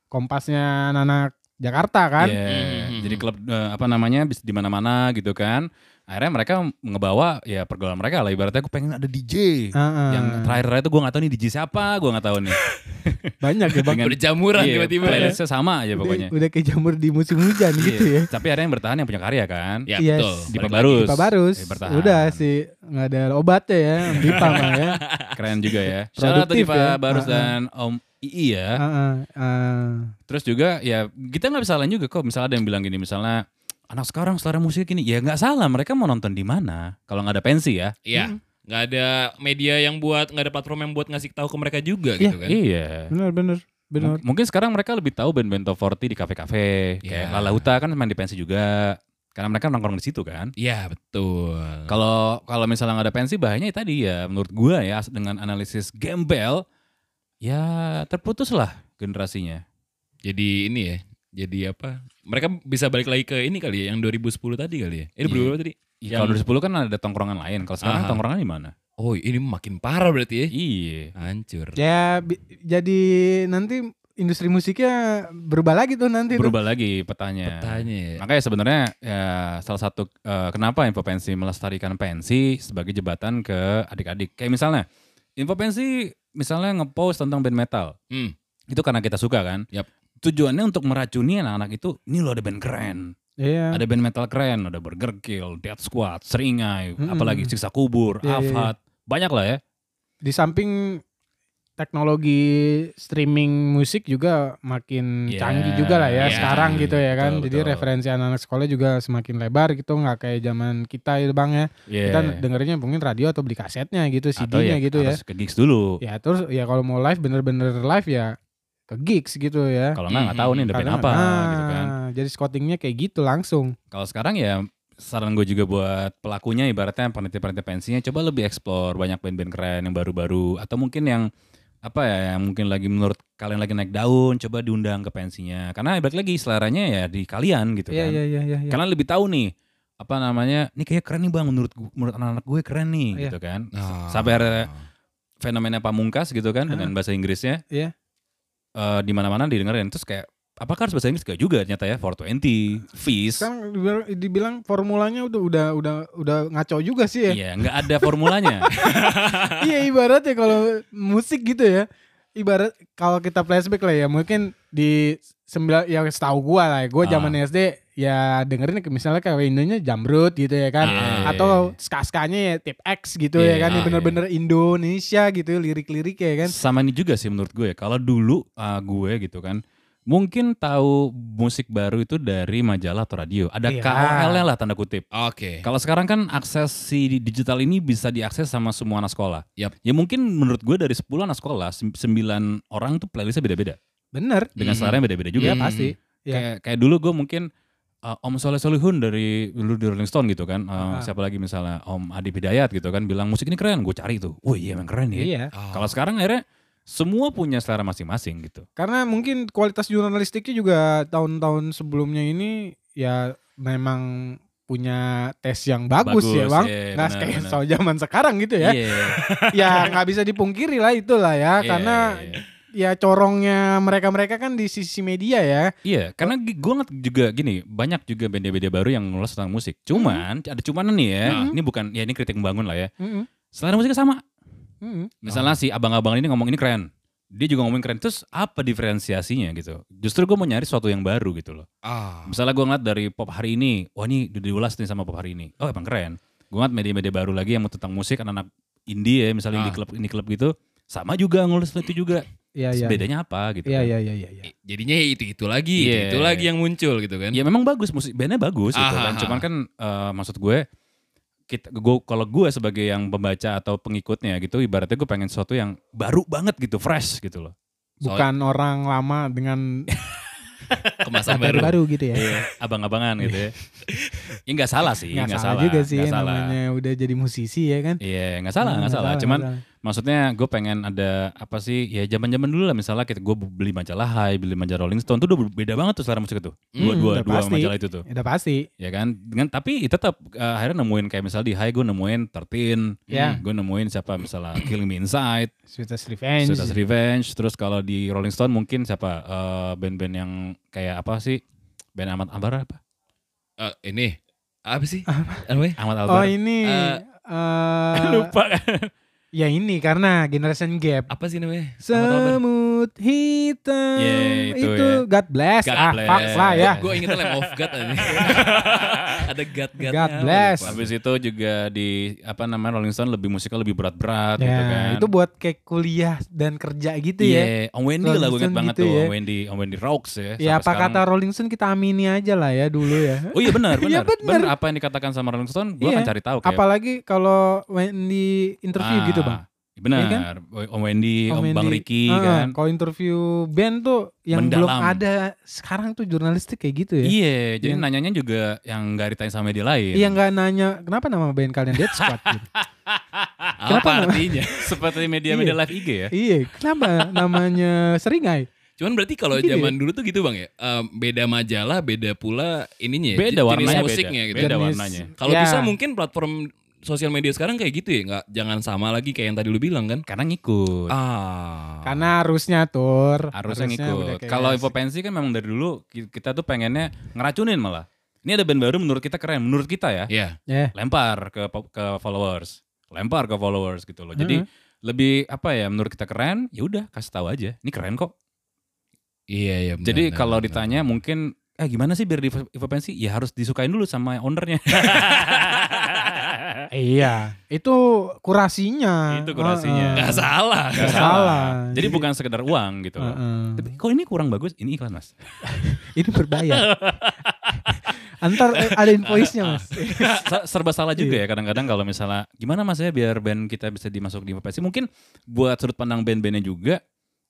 Speaker 2: kompasnya anak-anak Jakarta kan.
Speaker 1: Iya,
Speaker 3: Mhm.
Speaker 1: Jadi klub eh, apa namanya bisa di mana-mana gitu kan. Akhirnya mereka ngebawa ya pergaulan mereka lah ibaratnya aku pengen ada DJ.
Speaker 2: Heeh.
Speaker 1: Yang terakhir-terakhir itu gue gak tahu nih DJ siapa, gue gak tahu nih.
Speaker 2: banyak ya bang.
Speaker 1: Dengan-
Speaker 3: berjamuran
Speaker 1: Iya,
Speaker 3: tiba-tiba.
Speaker 1: playlistnya sama aja
Speaker 2: Udah,
Speaker 1: pokoknya.
Speaker 2: udah kayak jamur di musim hujan gitu
Speaker 1: Iya.
Speaker 2: ya.
Speaker 1: Tapi ada yang bertahan yang punya karya kan.
Speaker 3: Ya
Speaker 2: Yes.
Speaker 3: betul.
Speaker 1: Dipa
Speaker 3: Balik
Speaker 1: Barus.
Speaker 2: Dipa Barus.
Speaker 1: Eh, bertahan.
Speaker 2: Udah sih nggak ada obatnya ya, Dipa mah ya.
Speaker 1: Keren juga ya. Shout out
Speaker 2: Produktif
Speaker 1: Dipa
Speaker 2: ya.
Speaker 1: Barus
Speaker 2: ah.
Speaker 1: dan Om Ii ya.
Speaker 2: Heeh, heeh.
Speaker 1: Terus juga ya kita nggak bisa salahin juga kok. Misalnya ada yang bilang gini, misalnya anak sekarang selera musik gini, ya nggak salah. Mereka mau nonton di mana? Kalau nggak ada pensi ya.
Speaker 3: Iya. Nggak ada media yang buat, nggak ada platform yang buat ngasih tahu ke mereka juga
Speaker 2: Iya,
Speaker 3: gitu kan.
Speaker 1: Iya.
Speaker 2: Bener bener bener.
Speaker 1: M- Mungkin sekarang mereka lebih tahu band-band top 40 di kafe-kafe. Kayak
Speaker 3: Iya.
Speaker 1: Lala Huta kan main di pensi juga. Karena mereka nongkrong di situ kan.
Speaker 3: Iya betul.
Speaker 1: Kalau kalau misalnya nggak ada pensi bahayanya tadi ya menurut gua ya dengan analisis gembel ya terputus lah generasinya.
Speaker 3: Jadi ini ya. Jadi apa? Mereka bisa balik lagi ke ini kali ya, yang 2010 tadi kali ya. Eh,
Speaker 1: Iya.
Speaker 3: 2010 tadi?
Speaker 1: Ya,
Speaker 3: Yang-
Speaker 1: Kalau 2010 kan ada tongkrongan lain. Kalau sekarang
Speaker 3: Aha.
Speaker 1: tongkrongan di mana?
Speaker 3: Oh ini makin parah berarti ya.
Speaker 1: Iya.
Speaker 3: Hancur.
Speaker 2: Ya jadi nanti industri musiknya berubah lagi tuh nanti tuh.
Speaker 1: Berubah lagi petanya.
Speaker 3: Petanya ya.
Speaker 1: Makanya sebenarnya ya salah satu eh, kenapa Info Pensi melestarikan pensi sebagai jembatan ke adik-adik. Kayak misalnya Info Pensi misalnya ngepost tentang band metal.
Speaker 3: Hmm.
Speaker 1: Itu karena kita suka kan?
Speaker 3: Yap.
Speaker 1: Tujuannya untuk meracuni anak-anak itu, ini loh ada band keren.
Speaker 2: Iya.
Speaker 1: Ada band metal keren, ada Burger Kill, Death Squad, Seringai,
Speaker 2: Mm-mm.
Speaker 1: apalagi Siksa Kubur,
Speaker 2: Iya, iya,
Speaker 1: Afhat. Banyak lah ya.
Speaker 2: Di samping teknologi streaming musik juga makin
Speaker 1: Iya,
Speaker 2: canggih juga lah ya
Speaker 3: iya,
Speaker 2: sekarang gitu ya kan.
Speaker 1: betul,
Speaker 2: Jadi
Speaker 1: betul.
Speaker 2: referensi anak-anak sekolah juga semakin lebar gitu nggak kayak zaman kita ya Bang ya.
Speaker 1: Iya.
Speaker 2: Kita dengerinnya mungkin radio atau beli kasetnya gitu, CD-nya gitu ya.
Speaker 1: ke gigs dulu.
Speaker 2: Ya terus ya kalau mau live bener-bener live ya ke gigs gitu ya.
Speaker 1: Kalau nggak nggak tahu nih ada band
Speaker 2: Kadang-
Speaker 1: apa
Speaker 2: nah,
Speaker 1: gitu kan.
Speaker 2: Jadi scoutingnya kayak gitu langsung.
Speaker 1: Kalau sekarang ya saran gue juga buat pelakunya ibaratnya panitia-panitia pensinya coba lebih explore banyak band-band keren yang baru-baru atau mungkin yang apa ya yang mungkin lagi menurut kalian lagi naik daun coba diundang ke pensinya karena balik lagi seleranya ya di kalian gitu
Speaker 2: Iya
Speaker 1: kan
Speaker 2: iya iya iya. iya.
Speaker 1: kalian lebih tahu nih apa namanya ini kayak keren nih bang menurut menurut anak-anak gue keren nih
Speaker 2: Iya.
Speaker 1: gitu kan
Speaker 3: Ah.
Speaker 1: sampai ada fenomena pamungkas gitu kan dengan bahasa Inggrisnya
Speaker 2: Iya.
Speaker 1: Eh, di mana-mana didengerin terus kayak apakah harus bahasa Inggris gak juga ternyata ya 420 fees
Speaker 2: Sekarang dibilang, formulanya udah udah udah udah ngaco juga sih ya.
Speaker 1: Iya, nggak ada formulanya.
Speaker 2: iya ibaratnya kalau musik gitu ya. Ibarat kalau kita flashback lah ya mungkin di sembilan yang setahu gua lah ya. Gua
Speaker 1: Ah.
Speaker 2: zaman SD ya dengerin ke- misalnya kayak Indonya Jamrut gitu ya kan.
Speaker 1: Iya.
Speaker 2: Atau ska-skanya ya tip X gitu ya
Speaker 1: Iya,
Speaker 2: kan. Yang
Speaker 1: iya.
Speaker 2: bener-bener Indonesia gitu lirik-lirik ya kan.
Speaker 1: Sama ini juga sih menurut gue. Kalau dulu uh, gue gitu kan, mungkin tahu musik baru itu dari majalah atau radio. Ada
Speaker 2: Iya.
Speaker 1: KOL-nya lah tanda kutip.
Speaker 3: Oke.
Speaker 1: Kalau sekarang kan akses si digital ini bisa diakses sama semua anak sekolah.
Speaker 3: Yap.
Speaker 1: Ya mungkin menurut gue dari 10 anak sekolah, 9 orang tuh playlistnya beda-beda.
Speaker 2: Bener.
Speaker 1: Dengan selera yang beda-beda juga.
Speaker 2: Iya
Speaker 3: Hmm.
Speaker 2: pasti. Iya.
Speaker 1: Kayak, kayak dulu gue mungkin uh, Om Soleh Solihun dari dulu di Rolling Stone gitu kan. Uh,
Speaker 2: Ah.
Speaker 1: Siapa lagi misalnya Om Adi Hidayat gitu kan bilang musik ini keren, gue cari tuh. Oh iya emang keren ya.
Speaker 2: Iya.
Speaker 3: Ah.
Speaker 1: Kalau sekarang akhirnya semua punya selera masing-masing gitu.
Speaker 2: Karena mungkin kualitas jurnalistiknya juga tahun-tahun sebelumnya ini ya memang punya tes yang bagus,
Speaker 1: Bagus,
Speaker 2: ya bang.
Speaker 1: iya,
Speaker 2: Nggak
Speaker 1: benar,
Speaker 2: kayak soal zaman sekarang gitu ya.
Speaker 1: Iya.
Speaker 2: ya nggak bisa dipungkiri lah itulah ya.
Speaker 1: Iya,
Speaker 2: karena
Speaker 1: iya,
Speaker 2: ya corongnya mereka-mereka kan di sisi media ya.
Speaker 1: Iya, karena gue ngeliat juga gini, banyak juga band-band baru yang nulis tentang musik. Cuman ada cuman nih ya,
Speaker 3: Nah.
Speaker 1: ini bukan ya ini kritik membangun lah ya.
Speaker 2: Mm-mm.
Speaker 1: Selera musiknya sama.
Speaker 2: Mm-mm.
Speaker 1: Misalnya si abang-abang ini ngomong ini keren. Dia juga ngomong keren. Terus apa diferensiasinya gitu? Justru gue mau nyari sesuatu yang baru gitu loh.
Speaker 3: Ah.
Speaker 1: Misalnya gue ngeliat dari pop hari ini, wah ini udah diulas nih sama pop hari ini. Oh emang keren. Gue ngeliat media-media baru lagi yang mau tentang musik, anak-anak indie ya, misalnya
Speaker 3: Ah.
Speaker 1: indie klub, indie klub gitu. Sama juga ngulas itu juga.
Speaker 2: Iya
Speaker 1: Terus
Speaker 2: iya.
Speaker 1: Bedanya apa gitu
Speaker 2: Iya
Speaker 1: kan.
Speaker 2: iya iya iya. iya.
Speaker 3: Eh, Jadinya itu itu lagi,
Speaker 1: Iya.
Speaker 3: itu lagi yang muncul gitu kan.
Speaker 1: Ya memang bagus musik bandnya bagus gitu
Speaker 3: Ah,
Speaker 1: kan. Cuman kan eh, maksud gue kita gue kalau gue sebagai yang pembaca atau pengikutnya gitu ibaratnya gue pengen sesuatu yang baru banget gitu, fresh gitu loh.
Speaker 2: Bukan orang lama dengan
Speaker 3: Kemasan baru.
Speaker 2: baru gitu ya.
Speaker 1: Iya, abang-abangan gitu ya. Ya nggak salah sih,
Speaker 2: Nggak salah,
Speaker 1: salah,
Speaker 2: juga sih
Speaker 1: nggak salah.
Speaker 2: namanya udah jadi musisi ya kan.
Speaker 1: Iya, nggak salah, nggak salah.
Speaker 2: nggak
Speaker 1: Cuman
Speaker 2: nggak
Speaker 1: maksudnya gue pengen ada apa sih? Ya zaman-zaman dulu lah misalnya kita gue beli majalah High, beli majalah Rolling Stone tuh udah beda banget tuh selera musik itu. Dua
Speaker 2: Hmm,
Speaker 1: dua
Speaker 2: udah
Speaker 1: dua
Speaker 2: pasti.
Speaker 1: majalah itu tuh.
Speaker 2: Udah pasti.
Speaker 1: ya kan dengan tapi tetap eh, akhirnya nemuin kayak misalnya di High gue nemuin 13
Speaker 2: Ya.
Speaker 1: gue nemuin siapa misalnya Killing Me Inside
Speaker 2: Sweetest Revenge.
Speaker 1: Sweetest Revenge terus kalau di Rolling Stone mungkin siapa eh, band-band yang kayak apa sih band Ahmad Albar apa
Speaker 3: Eh, ini apa sih? Apa? namanya?
Speaker 1: Ahmad
Speaker 2: Oh
Speaker 1: Albar
Speaker 2: ini
Speaker 3: Eh,
Speaker 2: eh,
Speaker 1: lupa
Speaker 2: ya ini karena generation gap.
Speaker 3: Apa sih namanya?
Speaker 2: Semut hitam
Speaker 1: Iya, itu
Speaker 2: itu,
Speaker 1: ya.
Speaker 2: God bless
Speaker 1: God
Speaker 2: ah
Speaker 1: bless.
Speaker 2: fuck lah ya.
Speaker 3: Gue ingetnya Lamb of God aja. Ada God God.
Speaker 2: God bless.
Speaker 1: habis itu juga di apa namanya Rolling Stone lebih musiknya lebih berat-berat gitu
Speaker 2: Ya,
Speaker 1: kan
Speaker 2: itu buat kayak kuliah dan kerja gitu
Speaker 1: Iya,
Speaker 2: ya.
Speaker 1: Om Wendy
Speaker 2: Rolling
Speaker 1: lah gue inget banget
Speaker 2: gitu
Speaker 1: tuh
Speaker 2: ya.
Speaker 1: Om Wendy Om Wendy Rocks ya
Speaker 2: Ya apa
Speaker 1: sekarang-
Speaker 2: kata Rolling Stone kita amini aja lah ya dulu ya.
Speaker 1: Oh iya benar,
Speaker 2: Iya,
Speaker 1: benar.
Speaker 2: benar.
Speaker 1: benar. apa yang dikatakan sama Rolling Stone, gue
Speaker 2: Iya.
Speaker 1: akan cari tahu kayak
Speaker 2: Apalagi kalau Wendy interview
Speaker 1: Ah,
Speaker 2: gitu bang.
Speaker 1: Benar. Om Wendy, Om,
Speaker 2: Om
Speaker 1: Bang
Speaker 2: Wendy.
Speaker 1: Riki
Speaker 2: Ah,
Speaker 1: kan.
Speaker 2: Kalau interview band tuh yang belum
Speaker 1: Mendalam.
Speaker 2: ada sekarang tuh jurnalistik kayak gitu ya.
Speaker 1: Iya, jadi
Speaker 2: Yang-
Speaker 1: nanyanya juga yang nggak ditanya sama media lain.
Speaker 2: Iya nggak nanya kenapa nama band kalian Dead Squad gitu.
Speaker 3: Apa artinya?
Speaker 1: Seperti media-media
Speaker 2: Iya.
Speaker 1: live IG ya.
Speaker 2: iya, kenapa namanya Seringai?
Speaker 3: Cuman berarti kalau
Speaker 2: Gitu ya?
Speaker 3: zaman dulu tuh gitu bang ya, em, beda majalah, beda pula ininya, ya,
Speaker 1: Beda warnanya
Speaker 3: musiknya
Speaker 1: beda.
Speaker 3: gitu.
Speaker 1: Beda warnanya.
Speaker 3: Kalau
Speaker 2: Ya.
Speaker 3: bisa mungkin platform sosial media sekarang kayak gitu ya, nggak jangan sama lagi kayak yang tadi lu bilang kan?
Speaker 1: Karena ngikut.
Speaker 3: Ah,
Speaker 2: Karena harusnya tur.
Speaker 1: Harusnya ngikut. Kalau info pensi kan memang dari dulu ki- kita tuh pengennya ngeracunin malah. Ini ada band baru menurut kita keren, menurut kita ya.
Speaker 3: ya.
Speaker 2: Ya.
Speaker 1: Lempar ke ke followers. Lempar ke followers gitu loh. Jadi
Speaker 2: Mm-hmm.
Speaker 1: lebih apa ya menurut kita keren, ya udah kasih tahu aja. Ini keren kok.
Speaker 3: Iya iya. benar,
Speaker 1: Jadi kalau ditanya mungkin eh gimana sih biar di info info pensi? Ya harus disukain dulu sama ownernya.
Speaker 2: Iya, itu kurasinya.
Speaker 1: Itu kurasinya.
Speaker 2: Heeh.
Speaker 3: nggak salah.
Speaker 2: Nggak salah.
Speaker 1: Jadi bukan sekedar uang gitu loh.
Speaker 2: Heeh.
Speaker 1: Tapi kok ini kurang bagus? Ini iklan mas.
Speaker 2: Ini berbayar. Antar eh, ada invoice-nya mas.
Speaker 1: Serba salah juga ya kadang-kadang kalau misalnya gimana mas ya biar band kita bisa dimasuk di Vopensi mungkin buat sudut pandang band-bandnya juga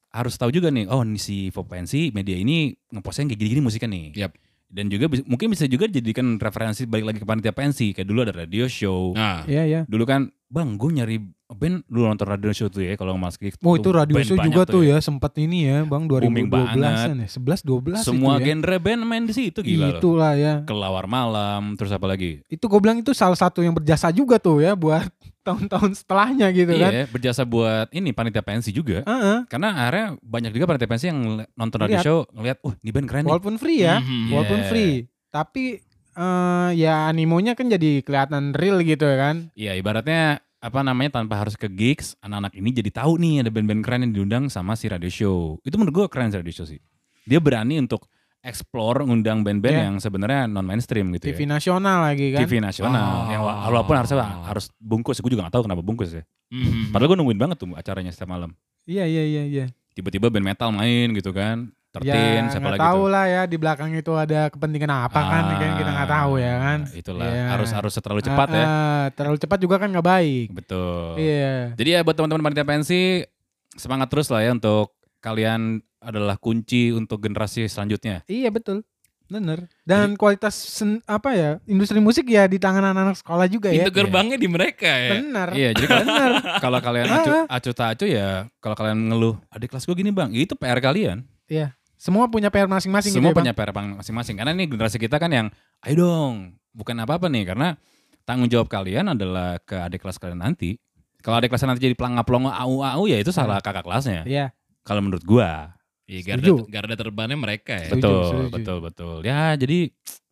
Speaker 1: harus tahu juga nih oh ini si Vopensi media ini ngepostnya kayak gini-gini musiknya nih
Speaker 3: Yap.
Speaker 1: Dan juga mungkin bisa juga jadikan referensi balik lagi ke panitia pensi kayak dulu ada radio show
Speaker 3: Nah,
Speaker 2: Iya iya.
Speaker 1: dulu kan bang gue nyari band dulu nonton radio show tuh ya kalau Mas Kik
Speaker 2: Oh itu radio show juga tuh ya sempat ini ya bang
Speaker 1: Booming
Speaker 2: 2012-an ya 11 12
Speaker 1: semua
Speaker 2: itu ya.
Speaker 1: genre band main di situ gila loh
Speaker 2: Itulah ya.
Speaker 1: kelawar malam terus apa lagi
Speaker 2: Itu gue bilang itu salah satu yang berjasa juga tuh ya buat tahun-tahun setelahnya gitu kan.
Speaker 1: iya berjasa buat ini panitia pensi juga
Speaker 2: Heeh.
Speaker 1: Karena akhirnya banyak juga panitia pensi yang nonton radio
Speaker 2: Lihat.
Speaker 1: show ngeliat, wah ini band keren nih.
Speaker 2: Walaupun free ya,
Speaker 3: Mhm.
Speaker 2: walaupun
Speaker 1: Yeah.
Speaker 2: free. Tapi eh, ya animonya kan jadi kelihatan real gitu ya kan.
Speaker 1: Iya ibaratnya apa namanya tanpa harus ke gigs, anak-anak ini jadi tahu nih ada band-band keren yang diundang sama si radio show. Itu menurut gue keren si radio show sih. Dia berani untuk explore ngundang band-band
Speaker 2: Yeah.
Speaker 1: yang sebenarnya non mainstream gitu
Speaker 2: TV
Speaker 1: ya.
Speaker 2: nasional lagi kan.
Speaker 1: TV nasional
Speaker 3: Oh.
Speaker 1: yang wa- walaupun harusnya harus bungkus, gue juga gak tahu kenapa bungkus ya.
Speaker 3: mhm.
Speaker 1: Padahal gue nungguin banget tuh acaranya setiap malam.
Speaker 2: Iya iya iya iya.
Speaker 1: Tiba-tiba band metal main gitu kan,
Speaker 2: Ya
Speaker 1: tertin siapa
Speaker 2: nggak
Speaker 1: lagi
Speaker 2: tahu
Speaker 1: tuh.
Speaker 2: lah ya di belakang itu ada kepentingan apa kan kan kita nggak tahu ya kan.
Speaker 1: Ah, Itulah
Speaker 2: Iya.
Speaker 1: harus harus terlalu cepat
Speaker 2: Ah,
Speaker 1: ya.
Speaker 2: ah, terlalu cepat juga kan nggak baik.
Speaker 1: Betul.
Speaker 2: Iya.
Speaker 1: Jadi ya buat teman-teman panitia pensi semangat terus lah ya untuk kalian adalah kunci untuk generasi selanjutnya.
Speaker 2: Iya betul. Bener. Dan kualitas sen- apa ya industri musik ya di tangan anak-anak sekolah juga ya.
Speaker 3: Pintu gerbangnya di mereka ya.
Speaker 2: Bener.
Speaker 1: Iya, jadi kalau,
Speaker 2: Bener.
Speaker 1: kalau kalian
Speaker 2: Ah.
Speaker 1: acu, acu tak acu ya, kalau kalian ngeluh, adik kelas gue gini bang, itu PR kalian.
Speaker 2: Iya. Semua punya PR masing-masing
Speaker 1: Semua
Speaker 2: gitu ya,
Speaker 1: punya PR masing-masing. Karena ini generasi kita kan yang, ayo dong, bukan apa-apa nih, karena tanggung jawab kalian adalah ke adik kelas kalian nanti. Kalau adik kelas nanti jadi pelangap-pelongo au-au ya itu salah kakak kelasnya.
Speaker 2: Iya.
Speaker 1: Kalau menurut gua.
Speaker 3: Iya,
Speaker 2: Setuju.
Speaker 3: garda, garda terdepannya mereka ya.
Speaker 2: Setuju,
Speaker 1: betul,
Speaker 2: setuju.
Speaker 1: betul, betul. Ya, jadi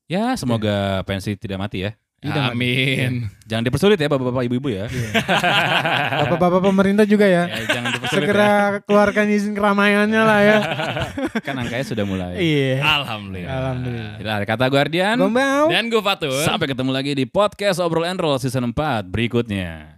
Speaker 1: ya semoga pensi tidak mati ya.
Speaker 2: Tidak,
Speaker 3: Amin.
Speaker 1: Jangan dipersulit ya bapak-bapak ibu-ibu ya.
Speaker 2: Bapak-bapak pemerintah juga ya.
Speaker 1: Ya, jangan dipersulit
Speaker 2: Segera keluarkan izin keramaiannya lah ya.
Speaker 1: ya. Kan angkanya sudah mulai.
Speaker 2: iya.
Speaker 3: Alhamdulillah.
Speaker 2: Alhamdulillah.
Speaker 1: Itulah kata Guardian.
Speaker 2: Gombau.
Speaker 3: Dan gue Fatur.
Speaker 1: Sampai ketemu lagi di podcast Obrol and Roll season 4 berikutnya.